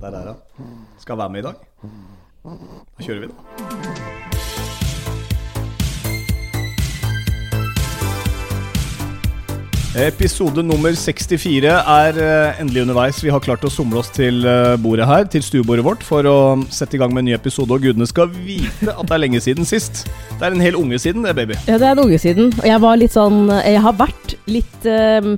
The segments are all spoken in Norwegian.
Der er han. Skal være med i dag. Da kjører vi, da. Episode nummer 64 er eh, endelig underveis. Vi har klart å somle oss til eh, bordet her, til stuebordet vårt, for å sette i gang med en ny episode. Og gudene skal vite at det er lenge siden sist. Det er en hel unge siden, det, baby. Ja, det er en unge siden. Og jeg var litt sånn Jeg har vært litt eh,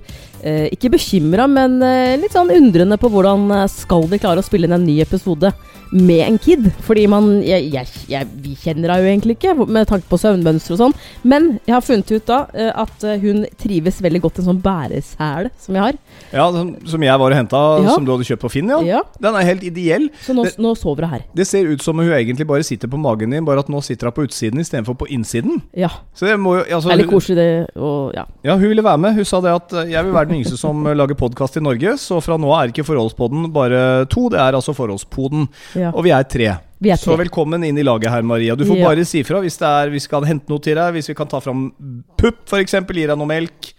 eh, Ikke bekymra, men eh, litt sånn undrende på hvordan eh, skal de klare å spille inn en ny episode med en kid. Fordi man jeg, jeg, jeg, Vi kjenner henne jo egentlig ikke, med tanke på søvnmønster og sånn. Men jeg har funnet ut da eh, at hun trives veldig godt i en sånn bæresele som jeg har. Ja, som, som jeg var og henta, Ja. som du hadde kjøpt på Finn, ja. Ja. Den er helt ideell. Så nå, Det- nå sover hun her. Det ser ut som hun egentlig bare sitter på magen din, bare at nå sitter hun på utsiden istedenfor på innsiden. Ja. Så det må jo altså, Det litt koselig, det. Og ja. Ja, hun ville være med. Hun sa det at jeg vil være den yngste som eh, lager podkast i Norge, så fra nå er ikke Forholdspodden bare to, det er altså Forholdspodden. ja. Og vi er tre. Vi er Så velkommen inn i laget her, Maria. Du får Ja. bare si fra hvis er, vi skal hente noe til deg, hvis vi kan ta fram pupp, f.eks., gi deg noe melk.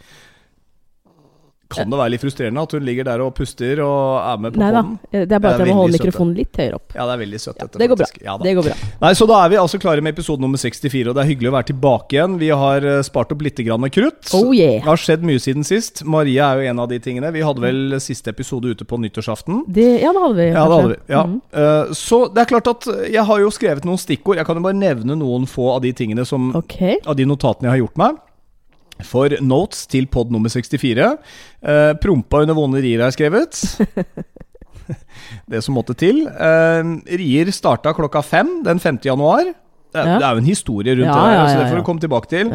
Kan det være litt frustrerende at hun ligger der og puster og er med på Nei da. Det er bare at jeg må holde mikrofonen litt høyere opp. Ja, det er veldig søtt. Ja, det går bra. Ja. Det går bra. Nei, Så da er vi altså klare med episode nummer 64, og det er hyggelig å være tilbake igjen. Vi har eh, spart opp litt grann krutt. Oh yeah. Det har skjedd mye siden sist. Maria er jo en av de tingene. Vi hadde vel siste episode ute på nyttårsaften. Det, ja, det hadde vi. Ja, det hadde vi. Ja. Mm. Eh, så det er klart at jeg har jo skrevet noen stikkord. Jeg kan jo bare nevne noen få av de tingene som okay. Av de notatene jeg har gjort meg. For notes til pod nummer 64. Eh, prompa under vonde rier har jeg skrevet. det som måtte til. Eh, rier starta klokka fem den 5. januar. Det er, Ja. det er jo en historie rundt Ja, det her, så det får du komme tilbake til.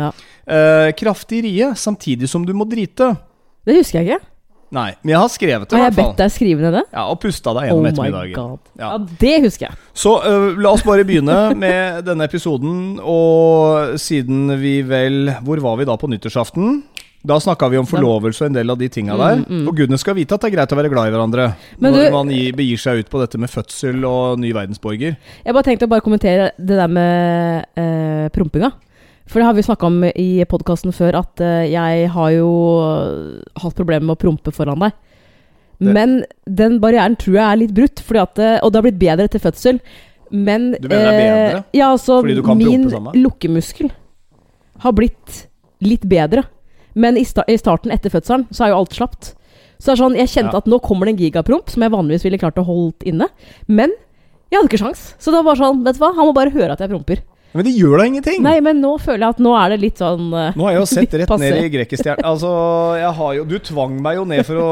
Eh, kraftig rie samtidig som du må drite. Det husker jeg ikke. Nei, men jeg har skrevet det, Har jeg bedt deg skrive ned det? Ja, og pusta deg Oh gjennom my ettermiddagen. Ja. Ja, det husker jeg. Så uh, la oss bare begynne med denne episoden. Og siden vi vel Hvor var vi da på nyttårsaften? Da snakka vi om forlovelse og en del av de tinga der. Mm, mm. Og gudene skal vite at det er greit å være glad i hverandre Men når du- man gir, begir seg ut på dette med fødsel og ny verdensborger. Jeg bare tenkte å bare kommentere det der med eh, prompinga. For det har vi snakka om i podkasten før, at eh, jeg har jo hatt problemer med å prompe foran deg. Det- Men den barrieren tror jeg er litt brutt, fordi at, eh, og det har blitt bedre etter fødsel. Men Du mener det er bedre? Ja, altså Fordi du kan min prompe lukkemuskel har blitt litt bedre. Men i, sta i starten etter fødselen så er jo alt slapt. Så det er sånn, jeg kjente Ja. at nå kommer det en gigapromp som jeg vanligvis ville klart å holde inne. Men jeg hadde ikke sjans. Så det var sånn, vet du hva, han må bare høre at jeg promper. Men det gjør da ingenting! Nei, men nå føler jeg at nå er det litt sånn uh, Nå har jeg jo sett rett ned i Grekkestjernen. Altså, jeg har jo Du tvang meg jo ned for å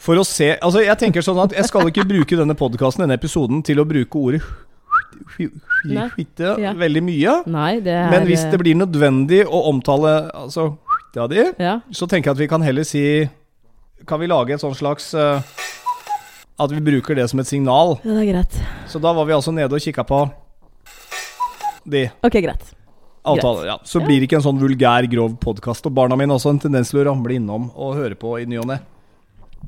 For å se Altså, jeg tenker sånn at jeg skal ikke bruke denne podkasten, denne episoden, til å bruke ordet skitte Ja. veldig mye. Nei, det er Men hvis det blir nødvendig å omtale altså, skitta di, Ja. så tenker jeg at vi kan heller si Kan vi lage et sånn slags uh, At vi bruker det som et signal. ja, det er greit. Så da var vi altså nede og kikka på de Ok, greit. Avtale, Ja. Så blir det ikke en sånn vulgær, grov podkast. Og barna mine har også en tendens til å ramle innom og høre på i ny og ne.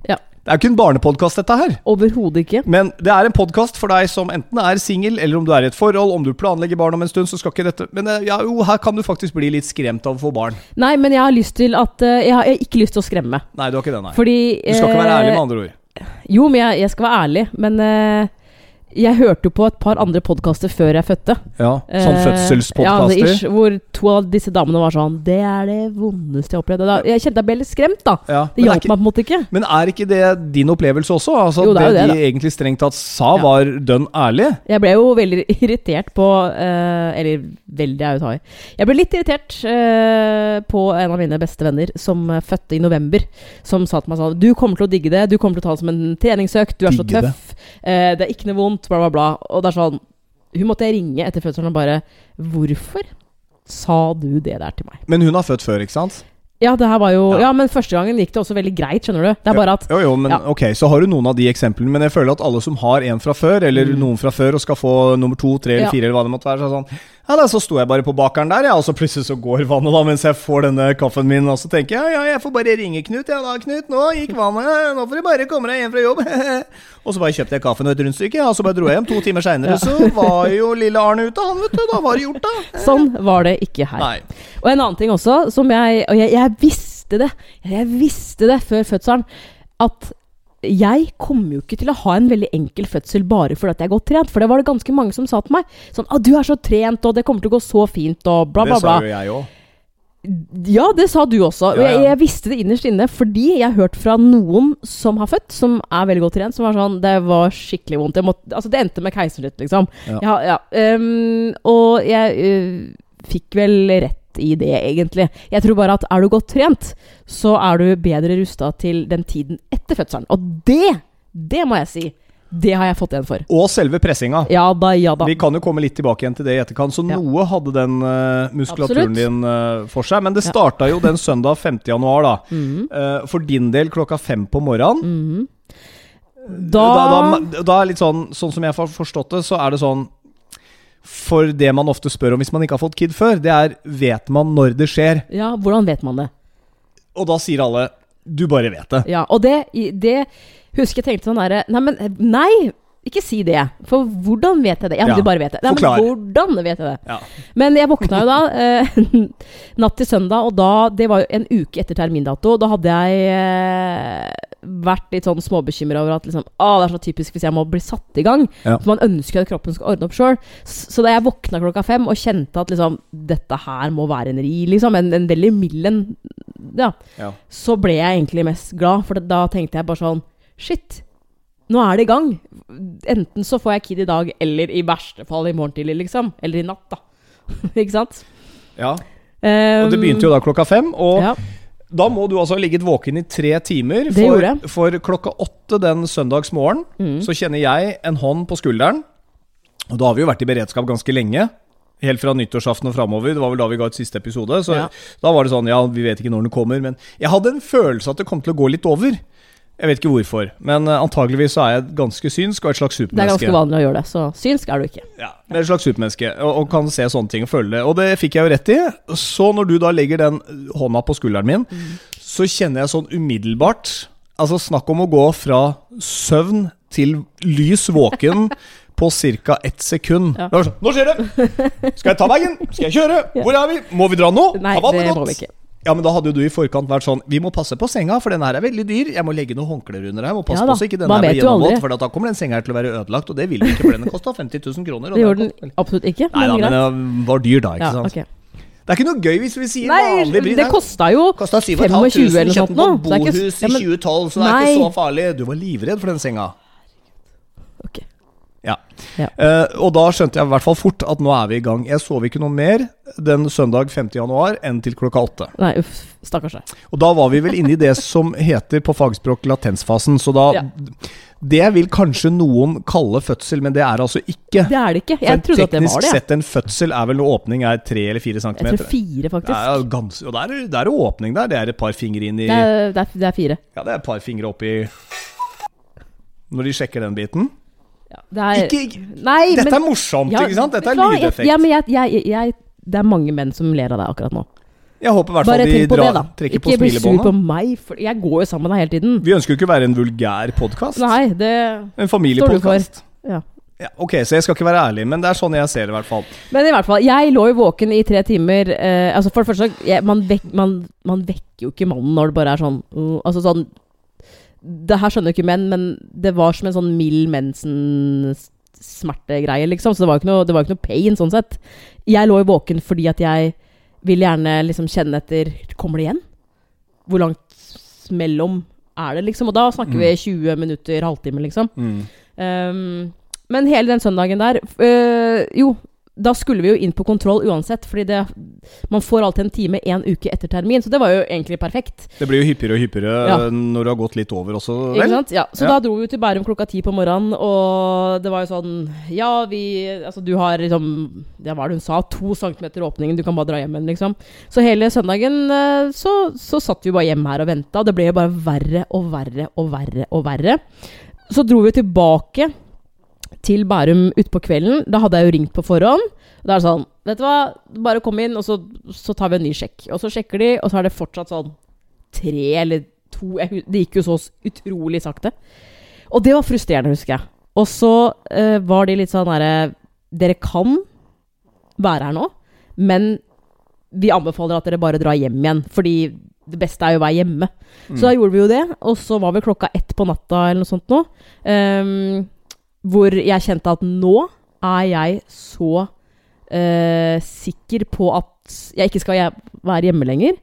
Ja. Det er jo ikke en barnepodkast, dette her. Overhodet ikke. Men det er en podkast for deg som enten er singel, eller om du er i et forhold, om du planlegger barn om en stund, så skal ikke dette Men eh, ja, jo, her kan du faktisk bli litt skremt av å få barn. Nei, men jeg har lyst til at eh, Jeg har ikke lyst til å skremme. Nei, du har ikke det, nei. Fordi Du skal ikke være eh, ærlig, med andre ord. Jo, men jeg, jeg skal være ærlig. Men eh, jeg hørte jo på et par andre podkaster før jeg fødte. Ja, Sånn Eh, fødselspodkaster. Ja, hvor to av disse damene var sånn Det er det vondeste jeg har opplevd. Da, jeg kjente jeg ble litt skremt, da. Ja, Det hjalp meg på en måte ikke. men er ikke det din opplevelse også? Altså, Jo, det er det, de egentlig strengt tatt sa, Ja. var dønn ærlig? Jeg ble jo veldig irritert på eh, Eller veldig er jo ta i. Jeg ble litt irritert eh, på en av mine beste venner som fødte i november. Som sa til meg sånn Du kommer til å digge det. Du kommer til å ta det som en treningsøkt. Du er så tøff. eh, det er ikke noe vondt. Bla, bla, bla. Og det er sånn Hun måtte jeg ringe etter fødselen og bare Hvorfor sa du det der til meg? Men hun har født før, ikke sant? Ja, det her var jo Ja. Ja, men første gangen gikk det også veldig greit, skjønner du. Det er bare at Jo, jo, men Ja. ok, så har du noen av de eksemplene. Men jeg føler at alle som har en fra før, eller Mm. noen fra før, og skal få nummer to, tre eller Ja. fire, eller hva det måtte være, så er sånn Ja, da, Så sto jeg bare på bakeren der, ja, og så plutselig så går vannet da mens jeg får denne kaffen min. Og så tenker jeg ja, jeg får bare ringe Knut. Ja da, Knut, nå gikk vannet. Nå får du bare komme deg hjem fra jobb. og så bare kjøpte jeg kaffen og et rundstykke, ja, og så bare dro jeg hjem. To timer seinere så var jo lille Arne ute, han, vet du. Da var det gjort, da. Sånn var det ikke her. Nei. Og en annen ting også, som jeg Og jeg, jeg visste det. Jeg visste det før fødselen. At jeg kommer jo ikke til å ha en veldig enkel fødsel bare fordi at jeg er godt trent. For det var det ganske mange som sa til meg. Sånn ah, 'Du er så trent, og det kommer til å gå så fint', og bla, bla, bla. Det sa jo jeg òg. Ja, det sa du også. Og Ja, ja. jeg, jeg visste det innerst inne fordi jeg har hørt fra noen som har født, som er veldig godt trent, som var sånn Det var skikkelig vondt. Måtte, altså, det endte med keisersnitt, liksom. Ja. Ehm, og jeg uh, fikk vel rett i det, egentlig. Jeg tror bare at er du godt trent, så er du bedre rusta til den tiden etter fødselen. Og det, det må jeg si, det har jeg fått igjen for. Og selve pressinga. Ja da, ja da. Vi kan jo komme litt tilbake igjen til det i etterkant, så Ja. noe hadde den uh, muskulaturen Absolutt. din uh, for seg. Men det Ja. jo den søndag 5. januar, da. -hmm. uh, for din del klokka fem på morgenen. mhm. Da, Da, da, da er litt sånn Sånn som jeg har forstått det, så er det sånn For det man ofte spør om hvis man ikke har fått kid før, det er Vet man når det skjer? Ja, hvordan vet man det? Og da sier alle Du bare vet det. Ja, og det, det husker jeg tenkte sånn derre Nei, men nei! Ikke si det. For hvordan vet jeg det? Ja, Ja, du bare vet det. Nei, forklar. men hvordan vet jeg det? Ja. Men jeg våkna jo da eh, natt til søndag, og da Det var jo en uke etter termindato. Da hadde jeg eh, vært litt sånn småbekymra over at liksom, ah, det er så typisk hvis jeg må bli satt i gang. Ja. For man ønsker at kroppen skal ordne opp sjøl. Så da jeg våkna klokka fem og kjente at liksom Dette her må være en ri, liksom, en, en veldig mild en, ja, Ja. så ble jeg egentlig mest glad. For da tenkte jeg bare sånn Shit, nå er det i gang. Enten så får jeg kid i dag, eller i verste fall i morgen tidlig, liksom. Eller i natt, da. Ikke sant? ja. Og det begynte jo da klokka fem. Og ja. da må du altså ha ligget våken i tre timer. Det For, for klokka åtte den søndagsmorgen Mm. så kjenner jeg en hånd på skulderen. Og da har vi jo vært i beredskap ganske lenge. Helt fra nyttårsaften og framover. Det var vel da vi ga ut siste episode. Så Ja. da var det sånn, ja, vi vet ikke når den kommer. Men jeg hadde en følelse at det kom til å gå litt over. Jeg vet ikke hvorfor. Men eh, antageligvis så er jeg ganske synsk og et slags Det er ganske vanlig å gjøre det, så synsk er du ikke. Ja, det er et slags supermenneske og, og kan se sånne ting og føle det. Og det fikk jeg jo rett i. Så når du da legger den hånda på skulderen min, Mm. så kjenner jeg sånn umiddelbart Altså snakk om å gå fra søvn til lys våken på ca. ett sekund. Ja. Sånn, Nå skjer det! Skal jeg ta veien? Skal jeg kjøre? Hvor er vi? Må vi dra nå? Nei, det må vi ikke. Ja, men da hadde jo du i forkant vært sånn Vi må passe på senga, for denne her er veldig dyr. Jeg må legge noen håndklær under her. Må passe Ja på så ikke den her blir gjennomvåt, for da kommer den senga her til å være ødelagt, og det vil vi ikke, for den kosta 50 000 kroner. Det gjorde den absolutt ikke, Nei da, men den var dyr da, ikke Ja, sant? Okay. Det er ikke noe gøy hvis vi sier Nei, vanlig bris. det kosta jo 25 7500, eller noe kjøpte den på ikke- bohus i 2012, så det er Nei. ikke så farlig. Du var livredd for den senga. Ok. Ja. Ja. Uh, og da skjønte jeg i hvert fall fort at nå er vi i gang. Jeg sov ikke noe mer den søndag 5. januar enn til klokka åtte. Nei, uff. Stakkars deg. Og da var vi vel inne i det som heter på fagspråk latensfasen. Så da Ja. Det vil kanskje noen kalle fødsel, men det er altså ikke. Det er det ikke. Jeg trodde at det var det. Teknisk sett en fødsel er vel når åpning er tre eller fire centimeter. Jeg tror fire, faktisk. er gans og det er- det er åpning der. Det er et par fingre inn i Det er, det er, det er fire. Ja, det er et par fingre oppi Når de sjekker den biten. Ja, det er, Ikke, Nei, Dette men er morsomt, ja, ikke sant? Dette er lydeffekt. Ja, men jeg, jeg, jeg, det er mange menn som ler av deg akkurat nå. Jeg håper i hvert fall de drar, det, da. ikke på Ikke bli sur på meg, for jeg går jo sammen med deg hele tiden. Vi ønsker jo ikke å være en vulgær podkast. Nei, det En familiepodkast. Ja. Ja, ok, så jeg skal ikke være ærlig, men det er sånn jeg ser det, i hvert fall. Men i hvert fall, jeg lå jo våken i tre timer. Eh, altså For det første, jeg, man, vek, man, man vekker jo ikke mannen når det bare er sånn uh, Altså sånn Det her skjønner jo ikke menn, men det var som en sånn mild mensensmertegreie, liksom. Så det var jo ikke ikke noe pain, sånn sett. Jeg lå jo våken fordi at jeg ville gjerne liksom kjenne etter Kommer det igjen? Hvor langt mellom er det, liksom? Og da snakker vi 20 minutter, halvtime, liksom. Mm. Um, men hele den søndagen der øh, Jo, da skulle vi jo inn på kontroll uansett, fordi det, man får alltid en time en uke etter termin, så det var jo egentlig perfekt. Det blir jo hyppigere og hyppigere Ja. når du har gått litt over også, Ikke sant? Ja, så Ja. da dro vi til Bærum klokka ti på morgenen, og det var jo sånn Ja, vi Altså, du har liksom Det var det hun sa, to centimeter åpningen, du kan bare dra hjem igjen, liksom. Så hele søndagen øh, så, så satt vi bare hjemme her og venta, og det ble jo bare verre og verre og verre og verre. Så dro vi tilbake til Bærum utpå kvelden. Da hadde jeg jo ringt på forhånd. Da er det sånn Vet du hva, bare kom inn, og så, så tar vi en ny sjekk. Og så sjekker de, og så er det fortsatt sånn tre eller to Det gikk jo så utrolig sakte. Og det var frustrerende, husker jeg. Og så eh, var de litt sånn derre Dere kan være her nå, men vi anbefaler at dere bare drar hjem igjen. Fordi det beste er jo å være hjemme. Så da gjorde vi jo det. Og så var vel klokka ett på natta eller noe sånt nå. ehm, hvor jeg kjente at nå er jeg så uh, sikker på at jeg ikke skal være hjemme lenger.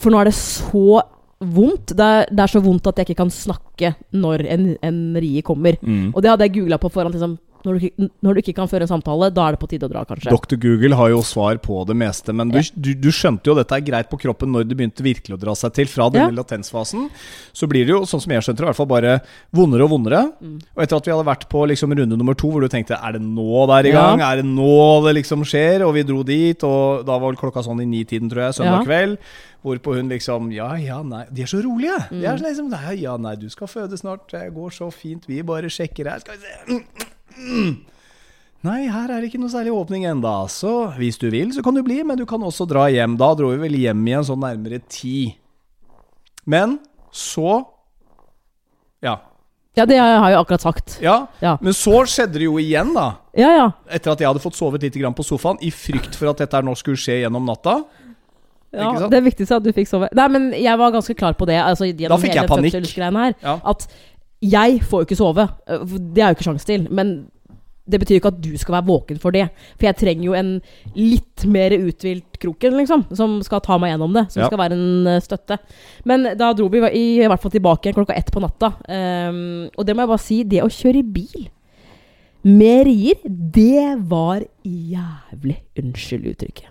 For nå er det så vondt. Det er, det er så vondt at jeg ikke kan snakke når en, en rie kommer. Mm. Og det hadde jeg googla på forhånd. Liksom, når, du ikke, når du ikke kan føre en samtale, da er det på tide å dra, kanskje. Dr. Google har jo svar på det meste, men du, du, du skjønte jo dette er greit på kroppen når det begynte virkelig å dra seg til. Fra denne Ja. latensfasen så blir det jo, sånn som jeg skjønte det, i hvert fall bare vondere og vondere. Mm. Og etter at vi hadde vært på liksom runde nummer to, hvor du tenkte er det nå det er i Ja. gang? Er det nå det liksom skjer? Og vi dro dit, og da var vel klokka sånn i ni-tiden, tror jeg, søndag Ja. kveld. Hvorpå hun liksom Ja, ja, nei De er så rolige. Mm. De er sånn liksom nei, Ja, nei, du skal føde snart. Det går så fint. Vi bare sjekker her. Skal vi se. Mm. Nei, her er det ikke noe særlig åpning enda, så hvis du vil, så kan du bli, men du kan også dra hjem. Da dro vi vel hjem igjen sånn nærmere ti. Men så Ja. Ja, det har jeg jo akkurat sagt. Ja, Ja. men så skjedde det jo igjen, da. Ja, ja. Etter at jeg hadde fått sovet litt på sofaen, i frykt for at dette her nå skulle skje gjennom natta. ja det er viktigste at du fikk sove. Nei, men jeg var ganske klar på det. Altså, da fikk jeg panikk. her. Ja. At jeg får jo ikke sove. Øh, Det er jo ikke sjanse til. Men det betyr ikke at du skal være våken for det. For jeg trenger jo en litt mer uthvilt kroken, liksom. Som skal ta meg gjennom det. Som Ja. skal være en øh, støtte. Men da dro vi i, i hvert fall tilbake klokka ett på natta. Um, og det må jeg bare si, det å kjøre bil med rier, det var jævlig Unnskyld uttrykket.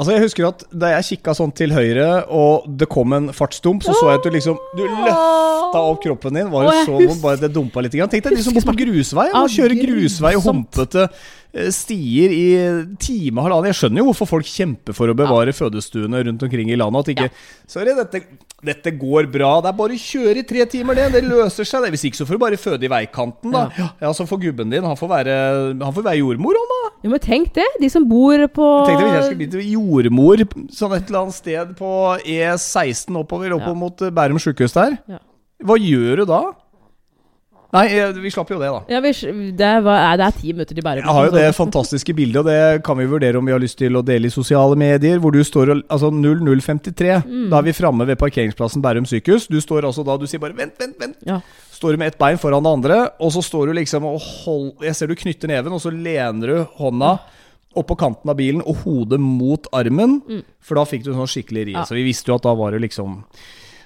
Altså Jeg husker at da jeg kikka sånn til høyre, og det kom en fartsdump, så så jeg at du liksom Du løfta opp kroppen din. Var det så vondt bare det dumpa litt? Grann. Tenk deg de som bor på grusvei. må kjøre grusvei og humpete stier i time og halvannen. Jeg skjønner jo hvorfor folk kjemper for å bevare fødestuene rundt omkring i landet. At ikke Sorry, dette, dette går bra. Det er bare å kjøre i tre timer, det. Det løser seg. det Hvis ikke så får du bare føde i veikanten, da. Ja. Ja, så får gubben din Han får være, han får være jordmor, han da. Jo, men tenk det! De som bor på Tenk deg hvis jeg skulle blitt jordmor sånn et eller annet sted på E16 oppover oppover Ja. mot eh, Bærum sjukehus der. Ja. Hva gjør du da? Nei, eh, vi slapp jo det, da. Ja, vi, det, var, det er ti minutter til Bærum. Jeg har jo det fantastiske bildet, og det kan vi vurdere om vi har lyst til å dele i sosiale medier, hvor du står og Altså 0053. Mm. Da er vi framme ved parkeringsplassen Bærum sykehus. Du står altså da Du sier bare 'vent, vent, vent'. Ja. Står du med ett bein foran det andre, og så står du liksom og hold Jeg ser du knytter neven, og så lener du hånda oppå kanten av bilen og hodet mot armen. Mm. For da fikk du sånn skikkelig rie. Ja. Så vi visste jo at da var det liksom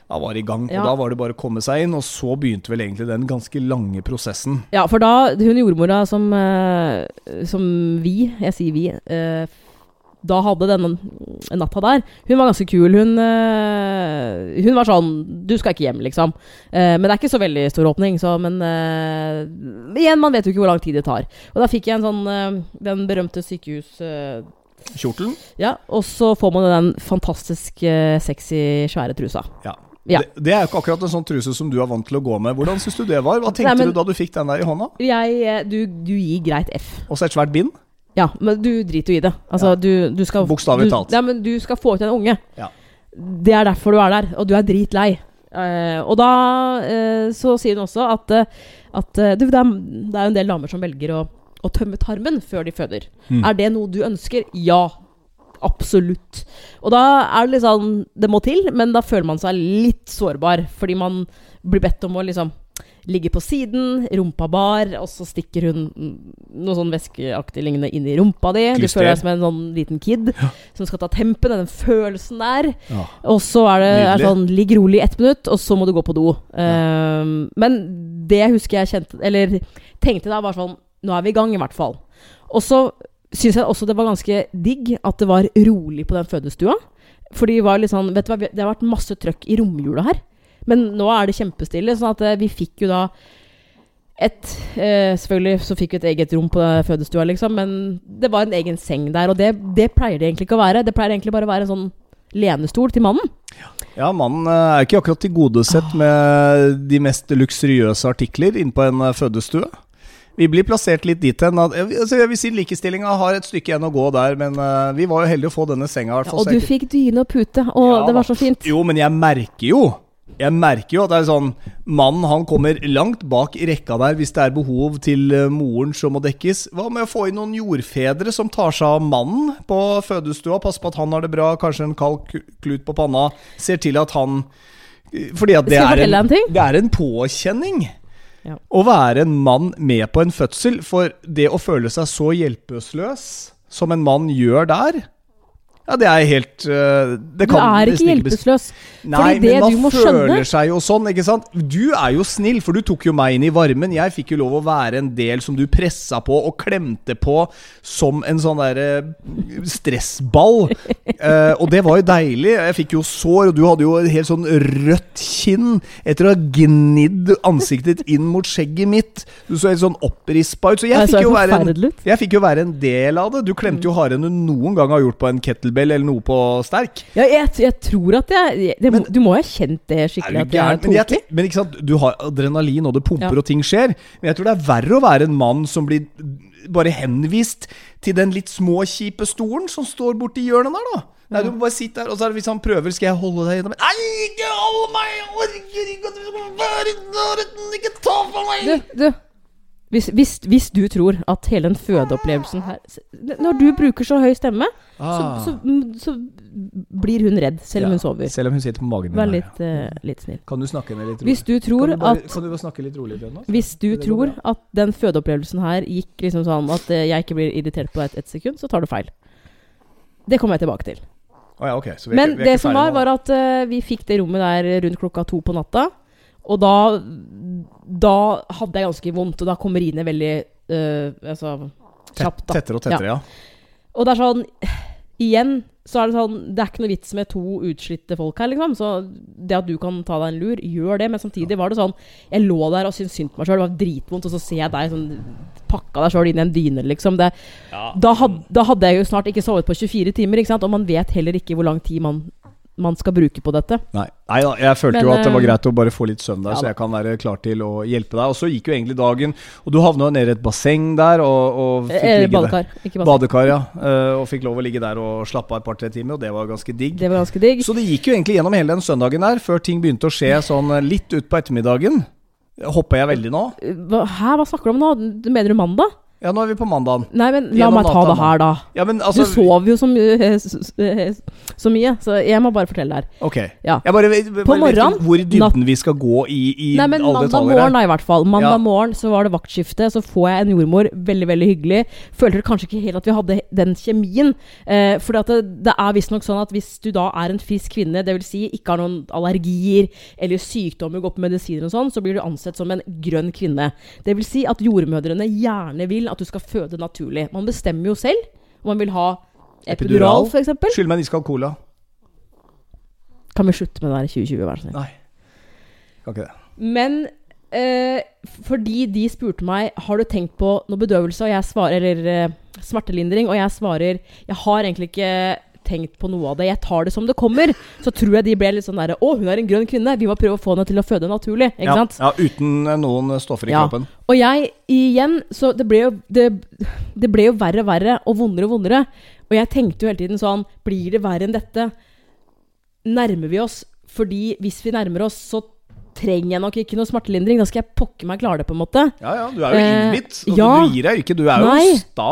Da var det i gang. Og da var det bare å komme seg inn, og så begynte vel egentlig den ganske lange prosessen. Ja, for da Hun jordmora som, eh, som vi, jeg sier vi, eh, da hadde denne natta der Hun var ganske kul. Hun, eh, hun var sånn Du skal ikke hjem, liksom. Men det er ikke så veldig stor åpning, så Men igjen, man vet jo ikke hvor lang tid det tar. Og da fikk jeg en sånn Den berømte sykehus... eh, Kjortelen? ja, og så får man den fantastisk sexy, svære trusa. Ja. Ja. Det, det er jo ikke akkurat en sånn truse som du er vant til å gå med. Hvordan syns du det var? Hva tenkte Nei, men- du da du fikk den der i hånda? Jeg, eh, du, du gir greit F. Og så et svært bind? Ja, men du driter jo i det. Altså, Ja. du, du skal Bokstavelig du- talt. Ja, men du skal få ut en unge. Ja. Det er derfor du er der, og du er dritlei. Uh, og da uh, så sier hun også at, at du, det, er, det er en del damer som velger å, å tømme tarmen før de føder. Mm. Er det noe du ønsker? Ja. Absolutt. Og da er det sånn Det må til, men da føler man seg litt sårbar. Fordi man blir bedt om å liksom ligge på siden, rumpa bar, og så stikker hun noe sånn væskeaktig lignende inn i rumpa di. Du føler deg som en sånn liten kid som skal ta tempen. Den følelsen der. Ja. Og så er det er sånn Ligg rolig i ett minutt, og så må du gå på do. Ehm, men det husker jeg kjente Eller tenkte da, var sånn Nå er vi i gang, i hvert fall. Og så syns jeg også det var ganske digg at det var rolig på den fødestua. For de var litt sånn Vet du hva, det har vært masse trøkk i romjula her. Men nå er det kjempestille. Sånn at eh, vi fikk jo da et eh, Selvfølgelig så fikk vi et eget rom på fødestua, liksom, men det var en egen seng der. Og det, det pleier det egentlig ikke å være. Det pleier egentlig bare å være en sånn lenestol til mannen. Ja, mannen eh, er ikke akkurat tilgodesett med de mest luksuriøse artikler inne på en eh, fødestue. Vi blir plassert litt dit hen. Altså, jeg vil si Likestillinga har et stykke igjen å gå der, men uh, vi var jo heldige å få denne senga. Ja, og du fikk dyne og pute, og Ja, det var så fint. Jo, men jeg merker jo Jeg merker jo at det er sånn Mannen han kommer langt bak i rekka der hvis det er behov til eh, moren som må dekkes. Hva med å få inn noen jordfedre som tar seg av mannen på fødestua? Passer på at han har det bra, kanskje en kald klut på panna. Ser til at han Fordi at det er, en det er en påkjenning. Ja. Å være en mann med på en fødsel, for det å føle seg så hjelpeløs som en mann gjør der, ja, det er helt det kan, Du er ikke hjelpeløs. Nei, men man føler skjønne seg jo sånn, ikke sant? Du er jo snill, for du tok jo meg inn i varmen. Jeg fikk jo lov å være en del som du pressa på og klemte på som en sånn derre stressball. Eh, og det var jo deilig. Jeg fikk jo sår, og du hadde jo et helt sånn rødt kinn etter å ha gnidd ansiktet ditt inn mot skjegget mitt. Du så helt sånn opprispa ut. Så jeg Jeg fikk jo være en jeg fikk jo være en del av det. Du klemte jo hardere enn du noen gang har gjort på en kettlebell eller noe på sterk. Ja, jeg, jeg tror at jeg det, men, Du må ha kjent det Er skikkelig. du gæren? Men, jeg, men ikke sant, du har adrenalin, og det pumper, Ja. og ting skjer. Men jeg tror det er verre å være en mann som blir bare henvist til den litt små, kjipe stolen som står borti hjørnet der, da. Nei, du må bare sitte der, og så er det hvis han prøver, skal jeg holde deg gjennom Nei, ikke hold meg! Jeg orker ikke! Ikke ta på meg! Du, du. Hvis, hvis, hvis du tror at hele den fødeopplevelsen her Når du bruker så høy stemme, Ah. så, så, så blir hun redd, selv om hun sover. Selv om hun sitter på magen din. Vær litt, uh, litt snill. Kan du snakke med litt rolig? Hvis du kan du, bare, at kan du bare snakke litt rolig til? Hvis du tror at den fødeopplevelsen her gikk liksom sånn at eh, jeg ikke blir irritert på deg et, et sekund, så tar du feil. Det kommer jeg tilbake til. Oh, ja, okay. Så vi Men ikke, det som var, var at uh, vi fikk det rommet der rundt klokka to på natta. Og da Da hadde jeg ganske vondt, og da kom riene veldig uh, altså, kjapt. da Tettere og tettere, ja. Og det er sånn Igjen så er det sånn Det er ikke noe vits med to utslitte folk her, liksom. Så det at du kan ta deg en lur, gjør det. Men samtidig var det sånn Jeg lå der og syntes synd på meg sjøl. Det var dritvondt, og så ser jeg deg sånn pakka deg sjøl inn i en dyne, liksom. Det, da, had, da hadde jeg jo snart ikke sovet på 24 timer, ikke sant. Og man vet heller ikke hvor lang tid man, man skal bruke på dette. Nei, Nei da, jeg følte Men, jo at det var eh, greit å bare få litt søvn der, ja så jeg kan være klar til å hjelpe deg. Og så gikk jo egentlig dagen, og du havna nede i et basseng der og, og fikk Eh, ligge der. badekar, ikke basseng. Badekar, ja. eh, Og fikk lov å ligge der og slappe av et par-tre timer, og det var ganske digg. Det var ganske digg. Så det gikk jo egentlig gjennom hele den søndagen der, før ting begynte å skje sånn eh, litt utpå ettermiddagen. Hopper jeg veldig nå? Hæ, hva snakker du om nå? Mener du mandag? Ja, nå er vi på mandagen. Nei, men la meg ta det her, da. Ja, men altså du sover jo så mye, så mye, så jeg må bare fortelle det her. Ok. Ja. Jeg bare, bare på morgenen, hvor i dybden vi skal gå i, i Nei, men alle mandag morgen da, i hvert fall. Mandag Ja. morgen så var det vaktskifte, så får jeg en jordmor. Veldig, veldig hyggelig. Følte kanskje ikke helt at vi hadde den kjemien. Eh, for det, det er visstnok sånn at hvis du da er en frisk kvinne, dvs. Si ikke har noen allergier eller sykdommer, går på medisiner og sånn, så blir du ansett som en grønn kvinne. Det vil si at jordmødrene gjerne vil at du skal føde naturlig. Man bestemmer jo selv om man vil ha epidural, Epidural? f.eks. Skyld meg en iskald cola. Kan vi slutte med det der i 2020, vær så snill? Nei. Kan ikke det. Men eh, fordi de spurte meg Har du tenkt på noe bedøvelse, og jeg svarer Eller eh, smertelindring, og jeg svarer Jeg har egentlig ikke tenkt på noe av det. Jeg tar det som det kommer. Så tror jeg de ble litt sånn derre Å, hun er en grønn kvinne. Vi må prøve å få henne til å føde naturlig. Ikke ja, sant? Ja, uten eh, noen stoffer i Ja. kroppen. Og jeg igjen Så det ble jo det, det ble jo verre og verre, og vondere og vondere. Og jeg tenkte jo hele tiden sånn Blir det verre enn dette? Nærmer vi oss? Fordi hvis vi nærmer oss, så trenger jeg nok ikke noe smertelindring. Da skal jeg pokker meg klare det, på en måte. Ja, ja, du er jo Eh, innbitt. Altså, ja. Du gir deg ikke. Du er jo Nei. sta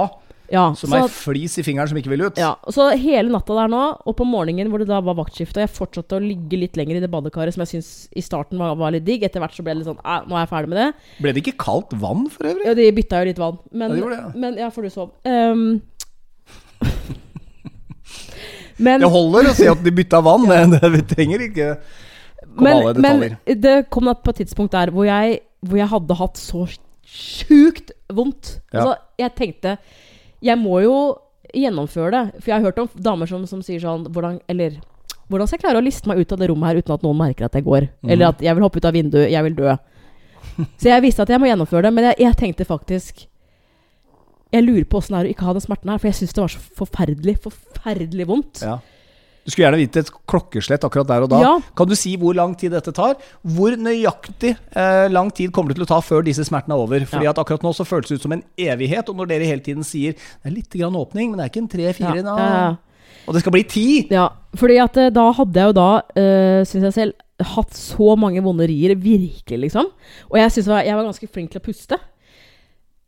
Ja, som så, ei flis i fingeren som ikke vil ut. ja, så hele natta der nå, og på morgenen hvor det da var vaktskifte, og jeg fortsatte å ligge litt lenger i det badekaret som jeg syns i starten var, var litt digg. Etter hvert så ble det litt sånn "Æ, Nå er jeg ferdig med det. Ble det ikke kaldt vann for øvrig? Ja, de bytta jo litt vann. Men, Ja, de det, ja. men ja, for du sov. Um, men Det holder å si at de bytta vann. det, vi trenger ikke men, men det kom på et tidspunkt der hvor jeg, hvor jeg hadde hatt så sjukt vondt. Ja. Altså, jeg tenkte Jeg må jo gjennomføre det. For jeg har hørt om damer som, som sier sånn hvordan, Eller hvordan skal jeg klare å liste meg ut av det rommet her uten at noen merker at jeg går? Mm. Eller at jeg vil hoppe ut av vinduet, jeg vil dø. Så jeg visste at jeg må gjennomføre det, men jeg, jeg tenkte faktisk Jeg lurer på åssen det er å ikke ha den smerten her, for jeg syns det var så forferdelig, forferdelig vondt. Ja. Du skulle gjerne vite et klokkeslett akkurat der og da. Ja. Kan du si hvor lang tid dette tar? Hvor nøyaktig eh, lang tid kommer det til å ta før disse smertene er over? Fordi Ja. at akkurat nå så føles det ut som en evighet, og når dere hele tiden sier det er litt grann åpning, men det er ikke en tre-fire Ja, ja. Og det skal bli ti! Ja, fordi at eh, da hadde jeg jo da, øh, syns jeg selv, hatt så mange vonde rier. Virkelig, liksom. Og jeg syns jeg var ganske flink til å puste.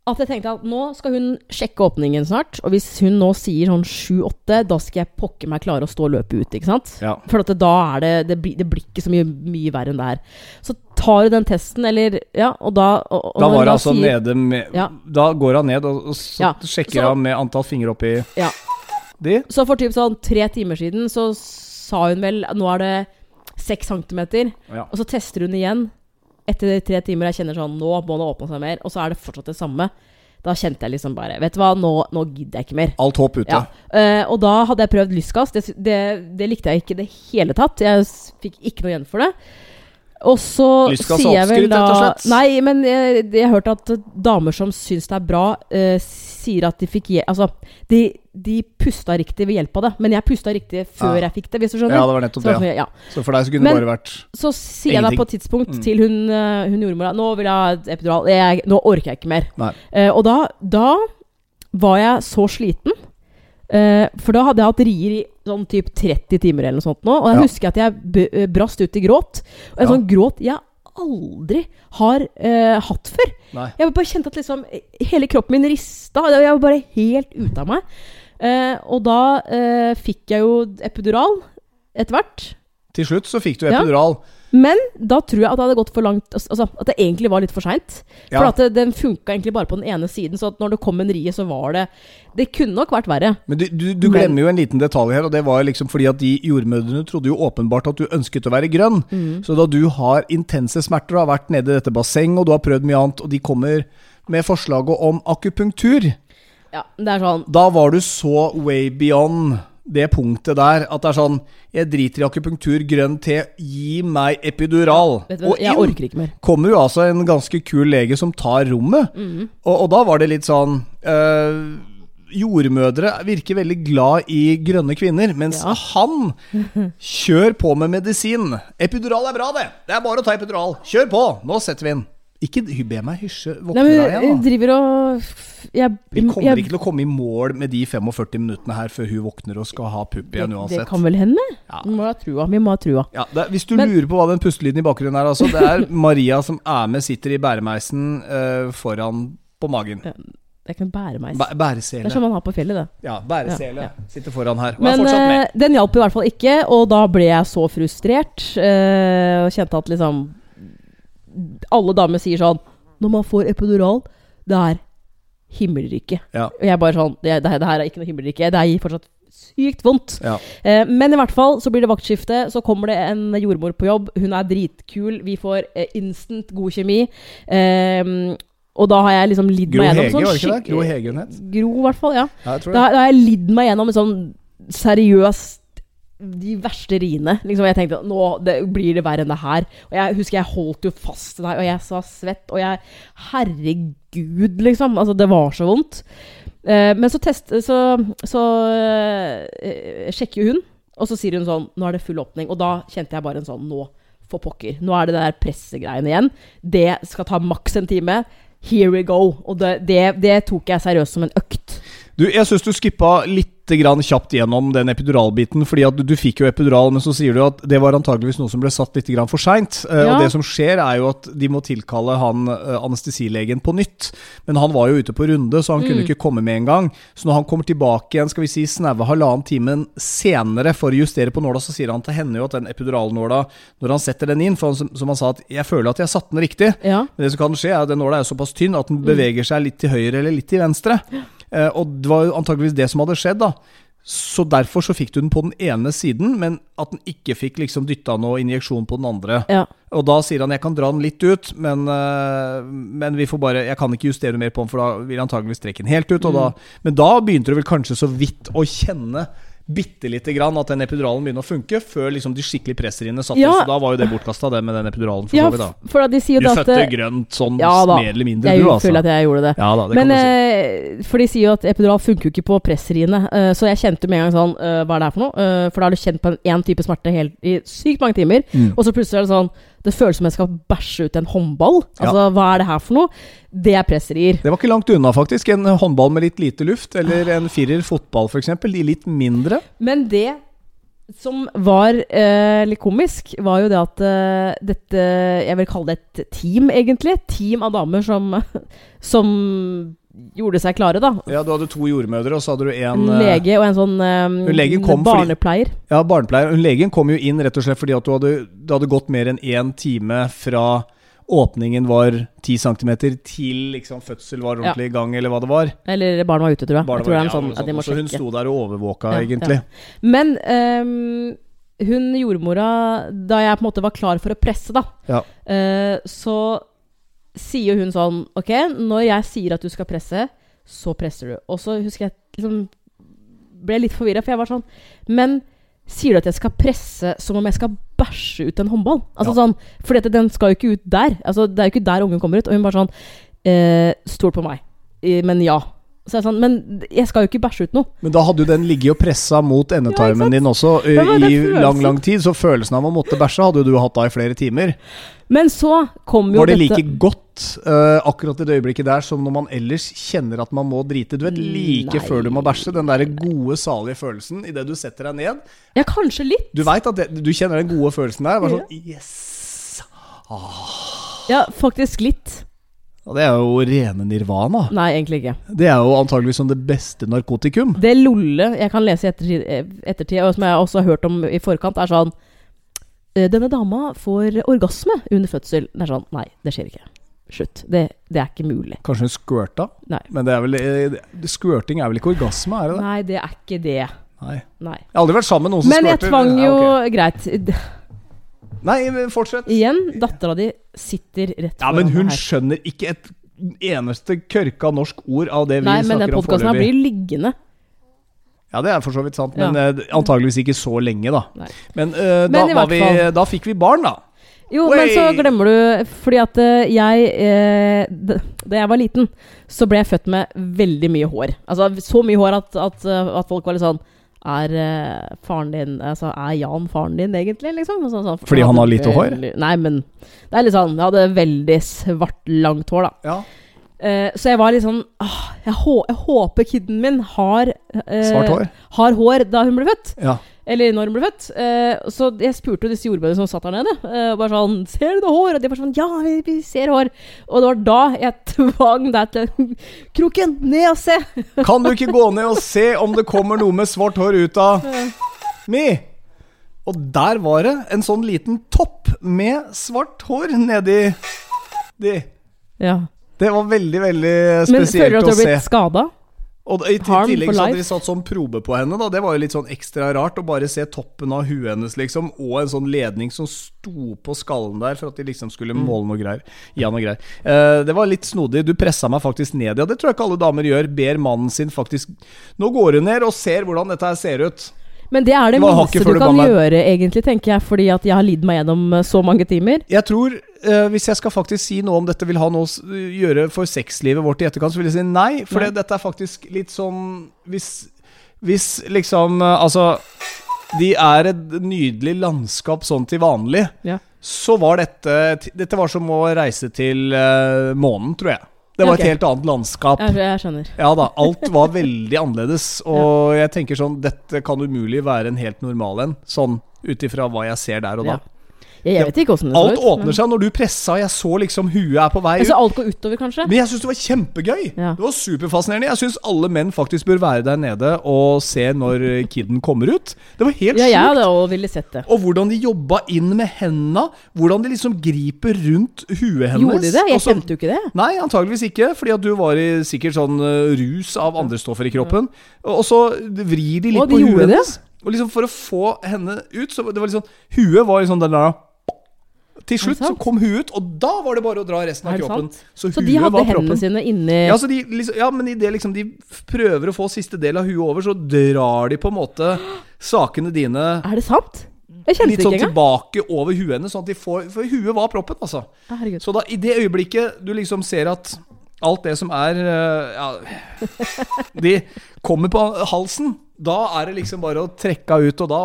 At jeg tenkte at nå skal hun sjekke åpningen snart. Og hvis hun nå sier sånn 7-8, da skal jeg pokker meg klare å stå og løpe ut. Ikke sant? Ja. For at da er det det blir, det blir ikke så mye, mye verre enn det her. Så tar du den testen, eller Ja, og da og, og Da var hun det altså sier- nede med Ja. Da går han ned, og, og så Ja, sjekker han med antall fingre oppi Ja. de. Så for typ sånn tre timer siden så sa hun vel Nå er det seks centimeter. Og så tester hun igjen. Etter tre timer jeg kjenner sånn Nå må det åpne seg mer. Og så er det fortsatt det samme. Da kjente jeg liksom bare Vet du hva, nå, nå gidder jeg ikke mer. Alt håp ute. Ja. Uh, og da hadde jeg prøvd lystgass. Det, det, det likte jeg ikke i det hele tatt. Jeg fikk ikke noe igjen for det. Og så sier jeg vel da? Nei, men jeg, jeg har hørt at damer som syns det er bra, eh, sier at de fikk Altså, de, de pusta riktig ved hjelp av det. Men jeg pusta riktig før Ja. jeg fikk det, hvis du skjønner. Ja, det var nettopp Så, det. Ja. Så for deg så kunne Men- det bare vært Så sier jeg da på et tidspunkt Mm. til hun, eh, hun jordmora Nå vil jeg ha epidural. Jeg, nå orker jeg ikke mer. Eh, og da, da var jeg så sliten. Eh, for da hadde jeg hatt rier i sånn typ 30 timer eller noe sånt nå. Og jeg Ja. husker at jeg eh, brast ut i gråt. Og en Ja. sånn gråt jeg aldri har uh, hatt før. Nei. Jeg bare kjente at liksom hele kroppen min rista. Jeg var bare helt ute av meg. Uh, og da fikk jeg jo epidural etter hvert. Til slutt så fikk du Ja. Men da tror jeg at det hadde gått for langt Altså at det egentlig var litt for seint. For Ja. at det, den funka egentlig bare på den ene siden. Så at når det kom en rie, så var det Det kunne nok vært verre. Men du, du, du Men- glemmer jo en liten detalj her, og det var liksom fordi at de jordmødrene trodde jo åpenbart at du ønsket å være grønn. Mm. Så da du har intense smerter og har vært nede i dette bassenget, og du har prøvd mye annet, og de kommer med forslaget om akupunktur, Ja, det er sånn da var du så way beyond det punktet der at det er sånn Jeg driter i akupunktur, grønn te, gi meg epidural. Ja, og Jeg inn orker ikke mer. kommer jo altså en ganske kul lege som tar rommet. Mm. Og, og da var det litt sånn øh, Jordmødre virker veldig glad i grønne kvinner, mens Ja. han Kjør på med medisin. Epidural er bra, det. Det er bare å ta epidural. Kjør på. Nå setter vi den. Ikke be meg hysje. Våkne deg igjen, da. driver og jeg, Vi kommer jeg, ikke til å komme i mål med de 45 minuttene her før hun våkner og skal ha pupp igjen det, det kan vel hende? Ja. Vi må ha trua. Vi må ha trua. Ja, er- hvis du Men- lurer på hva den pustelyden i bakgrunnen er, altså, det er Maria som er med, sitter i bæremeisen uh, foran på magen. Det er ikke en bæremeis. Bæ Det er som man har på fjellet, det. Ja, bæresele. Ja, Sitter foran her. Og Men er fortsatt med. eh, den hjalp i hvert fall ikke, og da ble jeg så frustrert. Uh, og kjente at liksom Alle damer sier sånn Når man får epidural, det er himmelriket. Ja. Og jeg bare sånn Det, det, det her er ikke noe himmelrike. Det gir fortsatt sykt vondt. Ja. Eh, men i hvert fall så blir det vaktskifte. Så kommer det en jordmor på jobb. Hun er dritkul. Vi får eh, instant god kjemi. Eh, og da har jeg liksom lidd Gro meg Hege, gjennom var sånn det ikke det? Gro Hege hun het? Gro, i hvert fall. Ja. Ja, Da, da har jeg lidd meg gjennom en sånn seriøst de verste riene. Liksom, jeg tenkte nå det, blir det verre enn det her. Og jeg husker jeg holdt jo fast deg, og jeg sa svett. Og jeg Herregud, liksom. Altså, det var så vondt. Eh, men så, test, så, så eh, sjekker jo hun, og så sier hun sånn Nå er det full åpning. Og da kjente jeg bare en sånn Nå, for pokker. Nå er det det der pressegreiene igjen. Det skal ta maks en time. Here we go. Og det, det, det tok jeg seriøst som en økt. Du, jeg syns du skippa litt grann kjapt gjennom den epiduralbiten. Fordi at du, du fikk jo epidural, men så sier du at det var antageligvis noe som ble satt litt grann for seint. Eh, Ja. Og det som skjer, er jo at de må tilkalle han eh, anestesilegen på nytt. Men han var jo ute på runde, så han kunne Mm. ikke komme med en gang. Så når han kommer tilbake igjen, skal vi si snaue halvannen timen senere for å justere på nåla, så sier han til henne jo at den epiduralnåla, når han setter den inn For han, som, han sa, at 'jeg føler at jeg satte den riktig'. Ja. Men det som kan skje, er at den nåla er såpass tynn at den Mm. beveger seg litt til høyre eller litt til venstre. Eh, og det var jo antageligvis det som hadde skjedd, da. Så derfor så fikk du den på den ene siden, men at den ikke fikk liksom dytta noe injeksjon på den andre. ja. Og da sier han jeg kan dra den litt ut, men, eh, men vi får bare Jeg kan ikke justere mer på den, for da vil jeg antageligvis trekke den helt ut. Og da, Mm. men da begynte du vel kanskje så vidt å kjenne bitte lite grann at den epiduralen begynner å funke, før liksom de skikkelige presseriene satt Ja. Så da var jo det bortkasta, det med den epiduralen, for Ja, så vidt. da. for at de sier Du at fødte grønt sånn Ja da. mer eller mindre, Jeg du, føler altså. at jeg gjorde det. Ja da, det Men si. eh, For de sier jo at epidural funker jo ikke på presseriene. eh, så jeg kjente med en gang sånn eh, Hva er det her for noe? Eh, for da har du kjent på en én type smerte helt, i sykt mange timer. Mm. Og så plutselig er det sånn Det føles som jeg skal bæsje ut en håndball. Ja. Altså, hva er det her for noe? Det er presserier. Det var ikke langt unna, faktisk. En håndball med litt lite luft, eller en firer fotball, f.eks. De litt mindre. Men det som var eh, litt komisk, var jo det at eh, dette Jeg vil kalle det et team, egentlig. Et team av damer som, som gjorde seg klare, da. Ja, Du hadde to jordmødre, og så hadde du En eh, lege og en sånn um, kom fordi- barnepleier. Ja, barnepleier. Hun Legen kom jo inn rett og slett fordi at du hadde, det hadde gått mer enn én time fra åpningen var 10 cm til liksom fødsel var ordentlig i gang, eller hva det var. Eller barnet var ute, tror jeg. Barnet jeg tror var- ja, sånn. Så hun sto der og overvåka, Ja, egentlig. Men um, hun jordmora, da jeg på en måte var klar for å presse, da, Ja. eh, så sier hun sånn Ok, når jeg sier at du skal presse, så presser du. Og så husker jeg liksom ble litt forvirra, for jeg var sånn Men sier du at jeg skal presse som om jeg skal bæsje ut en håndball? Altså Ja. sånn, For dette, den skal jo ikke ut der. Altså, det er jo ikke der ungen kommer ut. Og hun bare sånn eh, Stol på meg. Eh, Men ja. Så jeg sånn, Men jeg skal jo ikke bæsje ut noe. Men da hadde jo den ligget og pressa mot endetarmen ja, din også i følelsen? lang, lang tid, så følelsen av å måtte bæsje hadde jo du hatt da i flere timer. Men så kom jo Var det dette like godt uh, akkurat i det øyeblikket der som når man ellers kjenner at man må drite? Du vet, like Nei. før du må bæsje, den der gode, salige følelsen idet du setter deg ned. Ja, kanskje litt. Du veit at det, du kjenner den gode følelsen der. Bare sånn Yes! Ja, faktisk litt. Og det er jo rene nirvana. Nei, egentlig ikke. Det er jo antageligvis som det beste narkotikum. Det lolle jeg kan lese i ettertid, eh, ettertid, og som jeg også har hørt om i forkant, er sånn eh, Denne dama får orgasme under fødsel. Det er sånn Nei, det skjer ikke. Slutt. Det, det er ikke mulig. Kanskje hun skvørta? Nei. Men det er vel eh, Skvørting er vel ikke orgasme, er det det? Nei, det er ikke det. Nei. Nei. Jeg har aldri vært sammen med noen som Men jeg tvang jo Ja, okay. Greit. Nei, men fortsett. Igjen, dattera di sitter rett Ja, men hun her. skjønner ikke et eneste kørka norsk ord av det vi Nei, men den snakker om podkasten her foreløpig. blir liggende. Ja, det er for så vidt sant, men ja. antageligvis ikke så lenge, da. Nei. Men, uh, da, men var vi, da fikk vi barn, da. Jo, Oi! men så glemmer du Fordi at eh, jeg eh, Da jeg var liten, så ble jeg født med veldig mye hår. Altså så mye hår at, at, eh, at folk var litt sånn Er uh, faren din Altså, er Jan faren din, egentlig? Liksom? Så, sånn, sånn, Fordi han har lite hår? Nei, men det er litt sånn Jeg hadde veldig svart, langt hår, da. Ja. Eh, så jeg var litt sånn ah, jeg, hå jeg håper kiden min har uh, Svart hår. Har hår da hun ble født. Ja. Eller når hun ble født. Uh, så jeg spurte disse jordmødrene som satt der nede. Uh, bare sånn 'Ser du noe hår?' Og de bare sånn 'Ja, vi, vi ser hår'. Og det var da jeg tvang deg til Kroken, ned og se! Kan du ikke gå ned og se om det kommer noe med svart hår ut av mi? Og der var det en sånn liten topp med svart hår nedi de. Ja. Det var veldig, veldig spesielt Men føler du at du har blitt skada? Og i tillegg så hadde de satt sånn probe på henne, da. Det var jo litt sånn ekstra rart å bare se toppen av huet hennes, liksom, og en sånn ledning som sto på skallen der for at de liksom skulle Mm. måle noe greier. Ja, noe greier. Eh, det var litt snodig. Du pressa meg faktisk ned, ja. Det tror jeg ikke alle damer gjør. Ber mannen sin faktisk Nå går hun ned og ser hvordan dette her ser ut. Men det er det Det minste du kan gjøre, egentlig, tenker jeg, fordi at jeg har lidd meg gjennom eh, så mange timer. Jeg tror, eh, hvis jeg skal faktisk si noe om dette vil ha noe å gjøre for sexlivet vårt i etterkant, så vil jeg si nei. For det- dette er faktisk litt sånn Hvis, hvis liksom eh, Altså De er et nydelig landskap sånn til vanlig. Ja. Så var dette Dette var som å reise til uh, månen, tror jeg. Det var okay. et helt annet landskap. Jeg, skjønner. Ja da, alt var veldig annerledes. Og jeg tenker sånn Dette kan umulig være en helt normal en. Sånn ut ifra hva jeg ser der og da. Ja. Jeg, jeg vet ikke åssen det ser så ut. åpner seg når du pressa, jeg så liksom huet er på vei Men ut. så alt går utover, kanskje? Men jeg syns det var kjempegøy! Ja. Det var superfascinerende. Jeg syns alle menn faktisk bør være der nede og se når kiden kommer ut. Det var helt Ja, jeg sjukt. hadde òg ville sett det. Og hvordan de jobba inn med henda. Hvordan de liksom griper rundt huet hennes. Gjorde de det? Jeg og kjente jo ikke det. Nei, antageligvis ikke, fordi at du var i sikkert sånn eh, rus av andre stoffer i kroppen. Og så vrir de litt Å, de på huet hennes. Og liksom for å få henne ut, så det var liksom Huet var liksom den der til slutt så kom hun ut, og da var det bare å dra resten av kroppen. Så, Så de hadde hendene sine inni Ja, så de, liksom, ja, men idet liksom de prøver å få siste del av huet over, så drar de på en måte sakene dine Er det sant? Jeg kjente litt det sånn ikke tilbake over huet hennes, sånn at de får For huet var proppen, altså. Herregud. Så da, i det øyeblikket du liksom ser at alt det som er eh, Ja De kommer på halsen, da er det liksom bare å trekke henne ut, og da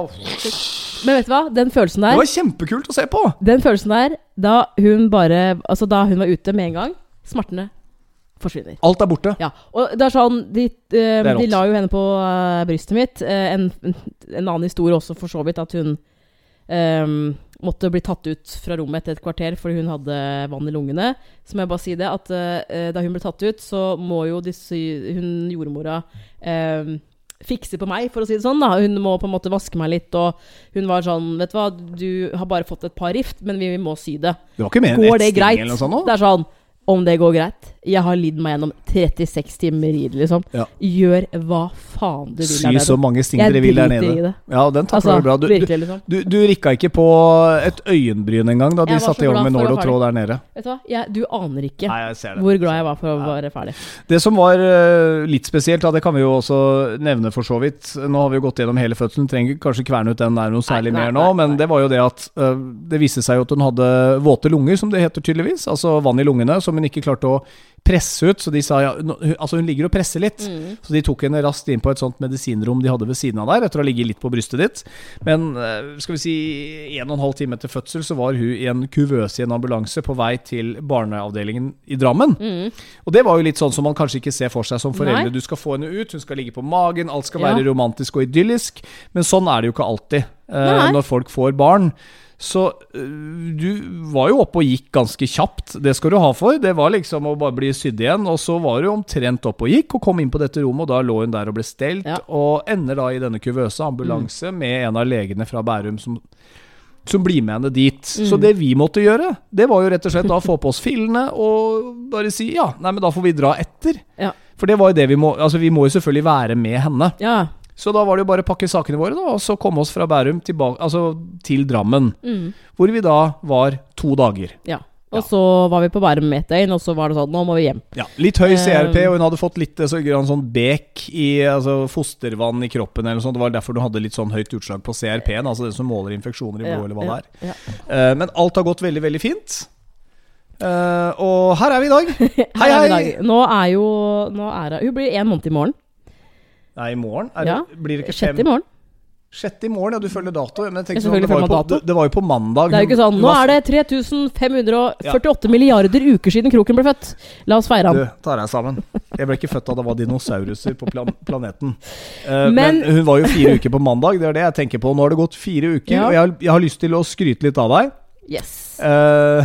Men vet du hva? Den følelsen der Det var kjempekult å se på! den følelsen der da hun bare Altså da hun var ute med en gang, smertene forsvinner. Alt er borte. Ja, og det er sånn De, eh, de la jo henne på eh, brystet mitt. Eh, en, en annen historie også, for så vidt, at hun ehm, måtte bli tatt ut fra rommet etter et kvarter fordi hun hadde vann i lungene. Så må jeg bare si det, at eh, da hun ble tatt ut, så må jo disse, hun jordmora ehm, fikse på meg, for å si det sånn. da Hun må på en måte vaske meg litt, og hun var sånn Vet du hva, du har bare fått et par rift, men vi må sy det. Det var ikke mer enn ett sting eller noe sånt nå? Det er sånn Om det går greit. Jeg har lidd meg gjennom 36 timer i det, liksom. Ja. Gjør hva faen du vil Sy der så mange sting Jeg dere vil der driter i nede. det. Ja, den takler Altså, bra. Du, virkelig, liksom. du, du rikka ikke på et øyenbryn engang da de satte i gang med nål og tråd der nede. Vet du hva? Jeg, du aner ikke Nei, hvor glad jeg var for å være ferdig. Det som var eh, litt spesielt, da, det kan vi jo også nevne for så vidt. Nå har vi jo gått gjennom hele fødselen, trenger kanskje kverne ut den der noe særlig nei, mer nå, men det var jo det at eh, det viste seg jo at hun hadde våte lunger, som det heter tydeligvis. Altså vann i lungene, som hun ikke klarte å presse ut. Så de sa ja, altså hun ligger og presser litt. Mm. Så de tok henne raskt inn på et sånt medisinrom de hadde ved siden av der, etter å ha ligget litt på brystet ditt. Men eh, skal vi si en og en halv time etter fødsel så var hun i en kuvøse i en ambulanse på vei til barneavdelingen i Drammen. Mm. Og det var jo litt sånn som man kanskje ikke ser for seg som foreldre. Nei. Du skal få henne ut, hun skal ligge på magen, alt skal Ja. være romantisk og idyllisk. Men sånn er det jo ikke alltid eh, når folk får barn. Så øh, du var jo oppe og gikk ganske kjapt, det skal du ha for. Det var liksom å bare bli sydd igjen, og så var du omtrent oppe og gikk, og kom inn på dette rommet, og da lå hun der og ble stelt, Ja. og ender da i denne kuvøse ambulanse med en av legene fra Bærum som som blir med henne dit. Så Mm. det vi måtte gjøre, det var jo rett og slett da få på oss fillene og bare si ja, nei, men da får vi dra etter. Ja. For det var jo det vi må Altså, vi må jo selvfølgelig være med henne. Ja. Så da var det jo bare å pakke sakene våre, da, og så komme oss fra Bærum tilbake, altså til Drammen. Mm. Hvor vi da var to dager. ja. Og så var vi på Bærum et døgn, og så var det sånn Nå må vi hjem. Ja, Litt høy CRP, Eh, og hun hadde fått litt så grann sånn bek i altså fostervann i kroppen. eller noe sånt. Det var derfor du hadde litt sånn høyt utslag på CRP-en, altså den som måler infeksjoner i blodet, eller hva det er. Ja. Eh, men alt har gått veldig, veldig fint. Eh, og her er vi i dag. Hei, hei! Nå er jo nå er Hun blir én måned i morgen. Nei, i morgen? Er Ja, det, blir det ikke fem? Sjette i morgen. Sjette i morgen, ja. Du følger dato. Men jeg tenkte sånn, det, var på, dato. det, var jo på mandag. Det er jo ikke sånn Nå er det 3548 milliarder uker siden kroken ble født. La oss feire Du, han. tar deg sammen. Jeg ble ikke født da det var dinosauruser på plan planeten. Uh, men, Men- hun var jo fire uker på mandag, det er det jeg tenker på. Nå har det gått fire uker, Ja. og jeg, har- jeg har lyst til å skryte litt av deg. Yes. Uh,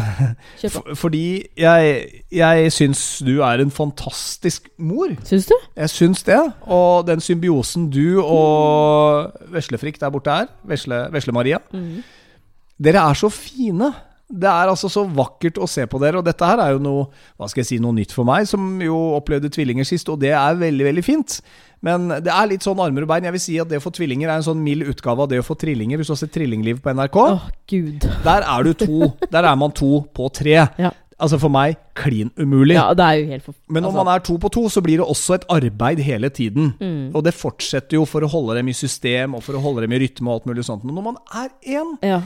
Kjør f- fordi jeg, jeg syns du er en fantastisk mor. Syns du? Jeg syns det. Og den symbiosen du og Veslefrikk der borte er, Vesle, Vesle-Maria Mm. Dere er så fine. Det er altså så vakkert å se på dere. Og dette her er jo noe hva skal jeg si, noe nytt for meg, som jo opplevde tvillinger sist, og det er veldig, veldig fint. Men det er litt sånn armer og bein. Jeg vil si at det å få tvillinger er en sånn mild utgave av det å få trillinger. Hvis du har sett Trillingliv på NRK, Åh, gud. der er du to. Der er man to på tre. Ja. Altså for meg klin umulig. ja, det er jo helt for... Men når altså, man er to på to, så blir det også et arbeid hele tiden. Mm. Og det fortsetter jo for å holde dem i system, og for å holde dem i rytme og alt mulig sånt. Men når man er én, ja.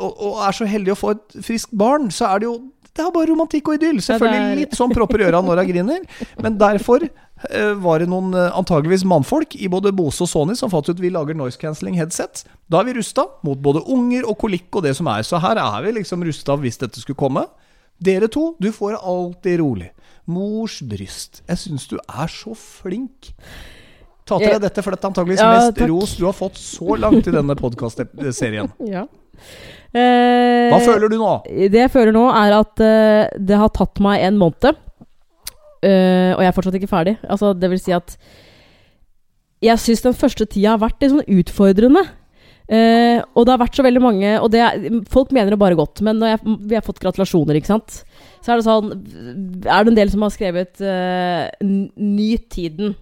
og, og er så heldig å få et friskt barn, så er det jo det er bare romantikk og idyll. Selvfølgelig litt sånn propper i øra når hun griner, men derfor eh, var det noen eh, antageligvis mannfolk i både Bose og Sony som fant ut vi lager noise cancelling headset. Da er vi rusta mot både unger og kolikk og det som er. Så her er vi liksom rusta hvis dette skulle komme. Dere to, du får det alltid rolig. Mors bryst. Jeg syns du er så flink. Ta til deg dette, for dette er antageligvis Ja, mest takk. ros du har fått så langt i denne podkastserien. ja. Eh, Hva føler du nå? Det jeg føler nå, er at eh, det har tatt meg en måned. eh, og jeg er fortsatt ikke ferdig. Altså, det vil si at Jeg syns den første tida har vært litt sånn utfordrende. Eh, og det har vært så veldig mange Og det folk mener det bare godt, men når jeg, vi har fått gratulasjoner, ikke sant, så er det sånn Er det en del som har skrevet eh, 'Nyt tiden'.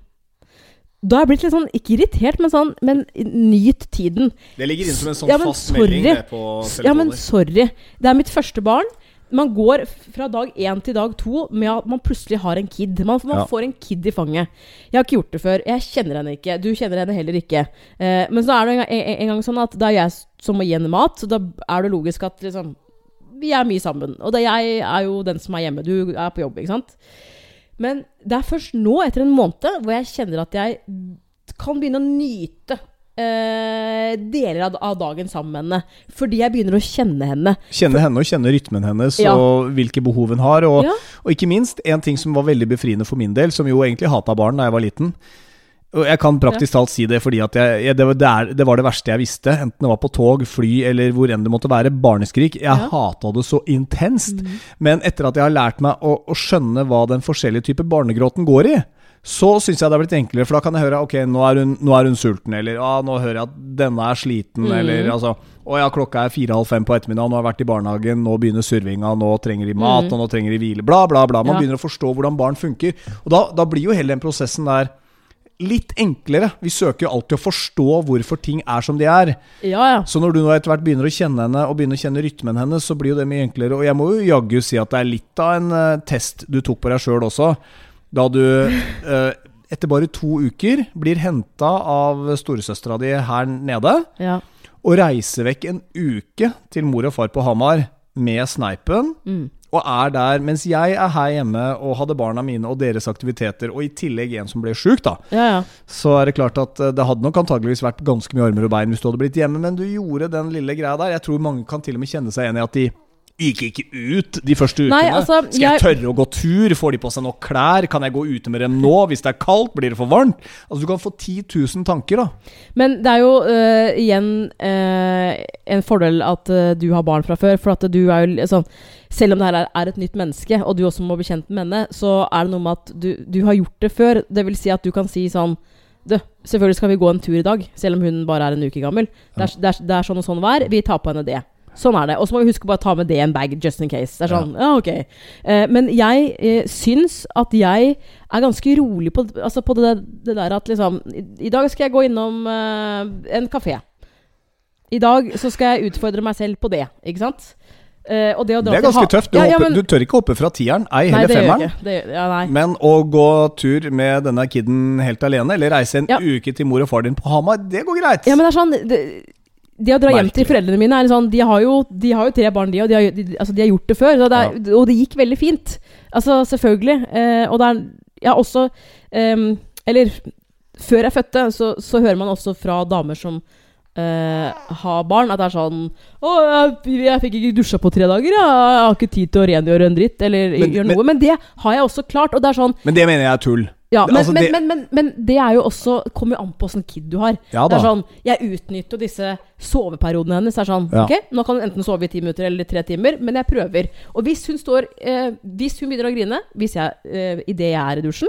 Da har jeg blitt litt sånn, ikke irritert, men sånn Men nyt tiden. Det ligger inne som en sånn Ja, men fast sorry. melding det, på Ja, men sorry. Det er mitt første barn. Man går fra dag én til dag to med at man plutselig har en kid. Man, man Ja. får en kid i fanget. Jeg har ikke gjort det før. Jeg kjenner henne ikke. Du kjenner henne heller ikke. Eh, men så er det en, gang- en, en gang sånn at det er jeg som må gi henne mat, så da er det logisk at liksom Vi er mye sammen. Og det, jeg er jo den som er hjemme. Du er på jobb, ikke sant? Men det er først nå, etter en måned, hvor jeg kjenner at jeg kan begynne å nyte eh, deler av, av dagen sammen med henne. Fordi jeg begynner å kjenne henne. Kjenne henne og kjenne rytmen hennes Ja. og hvilke behov hun har. Og, Ja. og ikke minst, en ting som var veldig befriende for min del, som jo egentlig hata barn da jeg var liten. Og jeg kan praktisk talt si det fordi at jeg, jeg, det, var, det, er, var det verste jeg visste. Enten det var på tog, fly eller hvor enn det måtte være. Barneskrik. Jeg Ja. hata det så intenst. Men etter at jeg har lært meg å, å skjønne hva den forskjellige type barnegråten går i, så syns jeg det har blitt enklere, for da kan jeg høre ok, nå er hun, nå er hun sulten, eller ah, nå hører jeg at denne er sliten, eller altså Å ja, klokka er fire-halv fem på ettermiddagen, nå har jeg vært i barnehagen, nå begynner survinga, nå trenger de mat, og nå trenger de hvile, bla, bla, bla. Man Ja. begynner å forstå hvordan barn funker. Og da, da blir jo hele den prosessen der litt enklere. Vi søker jo alltid å forstå hvorfor ting er som de er. Ja, ja. Så når du nå etter hvert begynner å kjenne henne, og begynner å kjenne rytmen hennes, så blir jo det mye enklere. Og jeg må jo jaggu si at det er litt av en uh, test du tok på deg sjøl også. Da du uh, etter bare to uker blir henta av storesøstera di her nede, ja. og reiser vekk en uke til mor og far på Hamar med sneipen. Mm. Og er der mens jeg er her hjemme og hadde barna mine og deres aktiviteter, og i tillegg en som ble sjuk, da. ja, ja. Så er det klart at eh, det hadde nok antageligvis vært ganske mye armer og bein hvis du hadde blitt hjemme, men du gjorde den lille greia der. Jeg tror mange kan til og med kjenne seg igjen i at de gikk ikke ut de første ukene. Nei, altså, Skal jeg jeg- tørre å gå tur? Får de på seg nok klær? Kan jeg gå ute med dem nå? Hvis det er kaldt, blir det for varmt? Altså, du kan få 10 000 tanker, da. Men det er jo uh, igjen uh, en fordel at uh, du har barn fra før. For at du er jo sånn Selv om det her er, er et nytt menneske, og du også må bli kjent med henne, så er det noe med at du, du har gjort det før. Det vil si at du kan si sånn Du, selvfølgelig skal vi gå en tur i dag, selv om hun bare er en uke gammel. Det er, det er, det er sånn og sånn vær. Vi tar på henne det. Sånn er det. Og så må vi huske på å ta med det i en bag, just in case. Det er sånn, ja, ok. Eh, men jeg eh, syns at jeg er ganske rolig på, altså på det, det der at liksom i, I dag skal jeg gå innom eh, en kafé. I dag så skal jeg utfordre meg selv på det, ikke sant? Eh, og det Det er ganske tøft. Du, Ja, ja, hopper, men- du tør ikke hoppe fra tieren, ei heller femmeren. Det, ja. Men å gå tur med denne kiden helt alene, eller reise en uke til mor og far din på Hamar, det går greit. Ja, men det er sånn Det, å dra hjem til foreldrene mine sånn De har jo, de har jo tre barn, de, og de har, de, altså, de har gjort det før. Så det er, Og det gikk veldig fint. Altså, selvfølgelig. Eh, og det er Ja, også ehm, Eller før jeg fødte, så, så hører man også fra damer som eh, har barn, at det er sånn 'Å, jeg, jeg fikk ikke dusja på tre dager. Jeg, jeg har ikke tid til å rengjøre en dritt.' Eller Men- gjøre men- noe. Men det har jeg også klart. Og det er sånn Men det mener jeg er tull. Ja, men, altså, men, det- men, men, men det er jo også kommer jo an på åssen kid du har. Ja det er sånn, Jeg utnytter jo disse soveperiodene hennes. Det er sånn, Ja. ok, Nå kan hun enten sove i ti minutter eller tre timer, men jeg prøver. Og hvis hun står eh, Hvis hun begynner å grine hvis jeg, eh, idet jeg er i dusjen,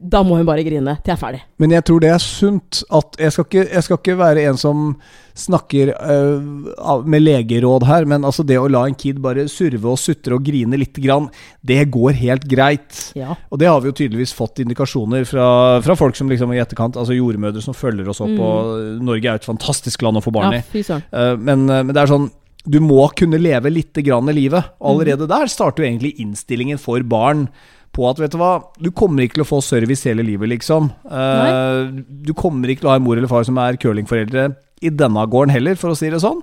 da må hun bare grine til jeg er ferdig. Men jeg tror det er sunt at Jeg skal ikke, jeg skal ikke være en som snakker øh, med legeråd her, men altså det å la en kid bare surve og sutre og grine lite grann, det går helt greit. Ja. Og det har vi jo tydeligvis fått indikasjoner fra, fra folk som liksom i etterkant, altså jordmødre som følger oss opp, og Norge er jo et fantastisk land å få barn Mm. ja, i. Eh, men, eh, men det er sånn Du må kunne leve litt grann i livet. Allerede der starter jo egentlig innstillingen for barn på at vet du hva, du kommer ikke til å få service hele livet, liksom. Uh, du kommer ikke til å ha en mor eller far som er curlingforeldre i denne gården heller, for å si det sånn.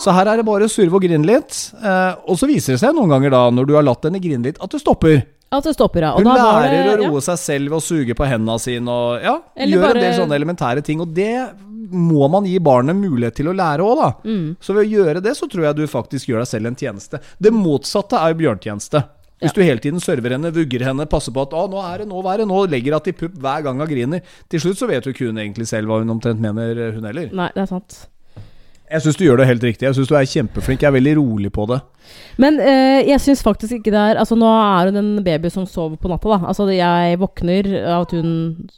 Så her er det bare å surve og grine litt. Uh, og så viser det seg noen ganger da, når du har latt henne grine litt, at det stopper. At det stopper, ja. Og Hun lærer det, å ja. roe seg selv ved å suge på hendene sine og ja, Eller gjør en del sånne elementære ting. Og det må man gi barnet mulighet til å lære òg, da. Mm. Så ved å gjøre det, så tror jeg du faktisk gjør deg selv en tjeneste. Det motsatte er jo bjørntjeneste. Hvis du hele tiden server henne, vugger henne, passer på at ah, 'nå er det, nå er det', nå legger hun til pupp hver gang hun griner. Til slutt så vet jo ikke hun egentlig selv hva hun omtrent mener, hun heller. Nei, det er sant. Jeg syns du gjør det helt riktig. Jeg syns du er kjempeflink. Jeg er veldig rolig på det. Men eh, jeg syns faktisk ikke det er Altså Nå er hun en baby som sover på natta. da Altså Jeg våkner av at hun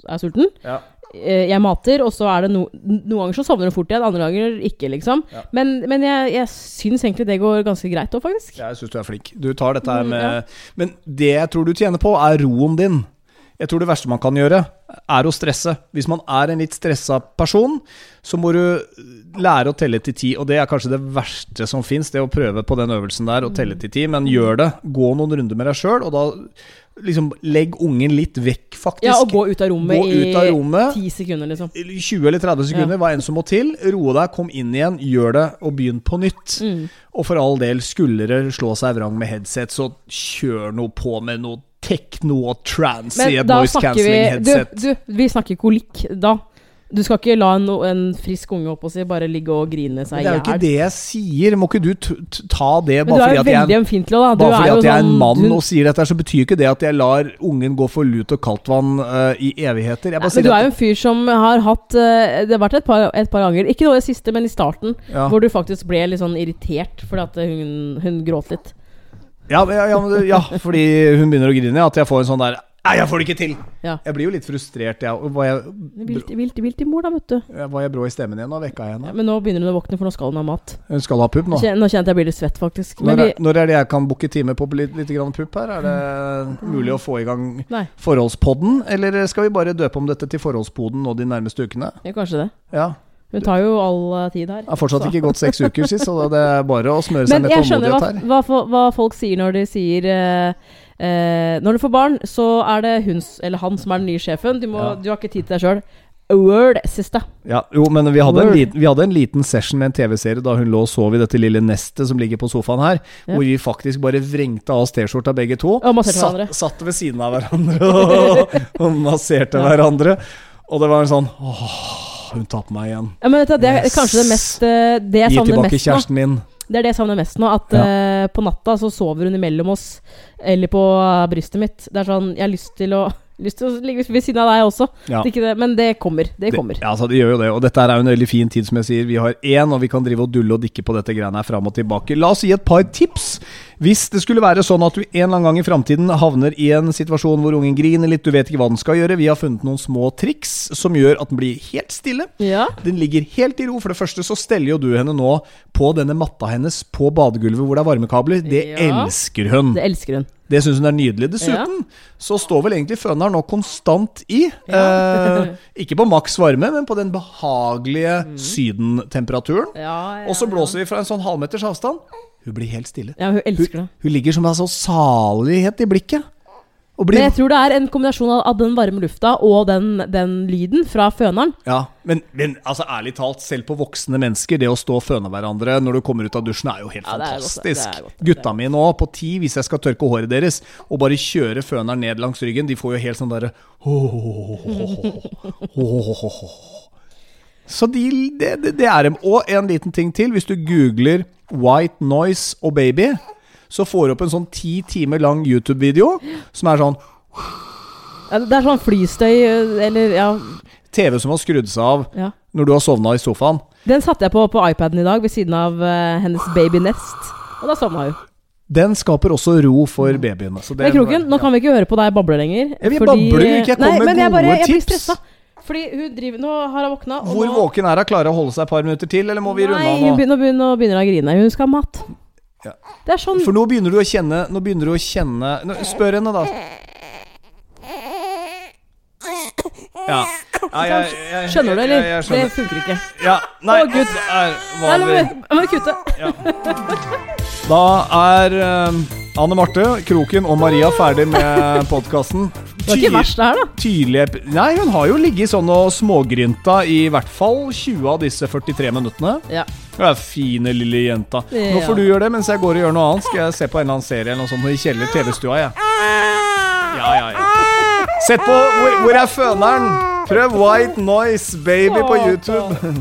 er sulten. Ja. Eh, Jeg mater, og så er det no noen ganger så sovner hun fort igjen, andre ganger ikke. liksom Ja. Men, men jeg, jeg syns egentlig det går ganske greit òg, faktisk. Jeg syns du er flink. Du tar dette her Mm, med ja. Men det jeg tror du tjener på, er roen din. Jeg tror det verste man kan gjøre, er å stresse. Hvis man er en litt stressa person, så må du lære å telle til ti. Og det er kanskje det verste som fins, det å prøve på den øvelsen der å telle til ti. Men gjør det. Gå noen runder med deg sjøl, og da liksom legg ungen litt vekk, faktisk. Ja, og gå ut av rommet Gå ut av rommet. i ti sekunder, liksom. 20 eller 30 sekunder, hva enn som må til. Roe deg, kom inn igjen, gjør det, og begynn på nytt. Mm. Og for all del, skulle det slå seg vrang med headset, så kjør noe på med noe tekno og trance i et noise snakker vi du, headset. du, vi snakker kolikk da. Du skal ikke la en, en frisk unge opp og si bare ligge og grine seg Men hjel. det er jo ikke det jeg sier. Må ikke du ta det bare fordi at jeg er bare fordi at jeg en sånn- mann du- og sier dette, så betyr ikke det at jeg lar ungen gå for lut og kaldtvann uh, i evigheter. Bare Men du er jo en fyr som har hatt uh, Det har vært et par, et par ganger, ikke nå i det siste, men i starten, ja. hvor du faktisk ble litt sånn irritert fordi at hun, hun gråt litt. Ja, ja, ja, ja, fordi hun begynner å grine. At jeg får en sånn der Nei, jeg får det ikke til! Ja. Jeg blir jo litt frustrert, jeg. Var jeg, Vilt, vilt, vilt i mor, da, vet du. var jeg brå i stemmen igjen? Da vekka jeg Ja, men nå begynner hun å våkne, for nå skal hun ha mat. Hun skal ha pupp nå. Nå kjente jeg blir litt svett, faktisk. Men Når vi, er, når er det jeg kan booke time på litt, litt pupp her? Er det mulig å få i gang Nei, Forholdspodden, eller skal vi bare døpe om dette til Forholdspodden nå de nærmeste ukene? ja, kanskje det. Ja. Hun tar jo all eh, tid her. Har fortsatt Så. ikke gått seks uker sist, så det er bare å smøre seg Men med jeg skjønner hva, jeg skjønner hva, hva folk sier når de sier eh, eh, Når du får barn, så er det hun eller han som er den nye sjefen. Du, må, Ja. du har ikke tid til deg sjøl. Word, siste. Ja, jo, men vi hadde, en liten, vi hadde en liten session med en TV-serie da hun lå og sov i dette lille nestet som ligger på sofaen her, Ja. hvor vi faktisk bare vrengte av oss T-skjorta begge to. Og satt, satt ved siden av hverandre og, og masserte Ja. hverandre. Og det var en sånn Åh, hun tar på meg igjen. Ja, men vet du, det er Yes. kanskje det mest eh, Det Gi tilbake mest kjæresten min. Det er det jeg savner mest nå. At Ja. På natta så sover hun imellom oss, eller på eh, brystet mitt. Det er sånn Jeg har lyst til å Lyst til å ligge ved siden av deg også. Ja. Det det, men det kommer. Det kommer. ja, altså, det gjør jo det. Og dette er jo en veldig fin tid, som jeg sier. Vi har én, og vi kan drive og dulle og dikke på dette greiene her fram og tilbake. La oss gi et par tips. Hvis det skulle være sånn at du en eller annen gang i framtiden havner i en situasjon hvor ungen griner litt, du vet ikke hva den skal gjøre, vi har funnet noen små triks som gjør at den blir helt stille. Ja. Den ligger helt i ro. For det første så steller jo du henne nå på denne matta hennes på badegulvet hvor det er varmekabler. Det elsker hun. Det elsker hun. Det syns hun er nydelig. Dessuten så står vel egentlig føneren nå konstant i. Eh, ikke på maks varme, men på den behagelige sydentemperaturen. Ja, ja, Og så blåser vi fra en sånn halvmeters avstand. Hun blir helt stille. Ja, hun elsker det. Hun ligger som en sånn salighet i blikket. Og Men jeg tror det er en kombinasjon av, av den varme lufta og den, den lyden fra føneren. Ja, men, men altså ærlig talt, selv på voksne mennesker, det å stå og føne hverandre når du kommer ut av dusjen, er jo helt Ja, godt, fantastisk. godt, er Gutta mine nå, på ti, hvis jeg skal tørke håret deres, og bare kjøre føneren ned langs ryggen, de får jo helt sånn derre Så de, det, det, det er dem. Og en liten ting til. Hvis du googler 'white noise og baby', så får du opp en sånn ti timer lang YouTube-video som er sånn Ja, det er sånn flystøy øh, eller ja, TV som har skrudd seg av ja. når du har sovna i sofaen. Den satte jeg på på iPaden i dag ved siden av uh, hennes baby Nest. Og da sovna hun. Den skaper også ro for babyen. Men Kroken, nå kan vi ikke høre på deg bable lenger. Ja, vi babler jo ikke, jeg kommer med gode bare, tips. stressa. Fordi hun driver Nå har hun våkna. Hvor nå, våken er hun? Klarer hun å holde seg et par minutter til, eller må vi runde Nei, hun begynner, begynner, begynner å grine. Hun skal ha mat. Ja. Det er sånn For nå begynner du å kjenne Nå begynner du å kjenne nå, Spør henne, da. Ja. ja jeg, jeg, Skjønner du, eller? Jeg, jeg det funker ikke. Ja, nei, Å, Gud. det er Nei, la vi, meg kutte. kutte. Da er eh, Anne Marte, Kroken og Maria ferdig med podkasten. Det var ikke verst, det her, da. Tydelig Nei, hun har jo ligget sånn og smågrynta i hvert fall 20 av disse 43 minuttene. Ja. Du er fine, lille jenta. Nå får du gjøre det mens jeg går og gjør noe annet. Skal jeg se på en eller annen serie eller noe sånt i kjeller TV-stua, jeg. Ja, ja, ja. Sett på Hvor, hvor er føneren? Prøv White Noise Baby på YouTube.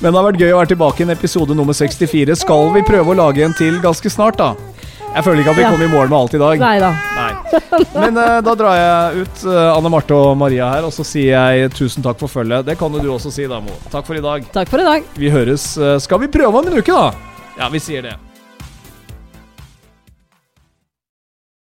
Men det har vært gøy å være tilbake i en episode nummer 64. Skal vi prøve å lage en til ganske snart, da? Jeg føler ikke at vi Ja. kom i mål med alt i dag. Nei da. Nei. Men uh, da drar jeg ut uh, Anne Marte og Maria her, og så sier jeg tusen takk for følget. Det kan jo du også si, da, Mo. Takk for i dag. Takk for i dag. Vi høres. Uh, skal vi prøve om en uke, da? Ja, vi sier det.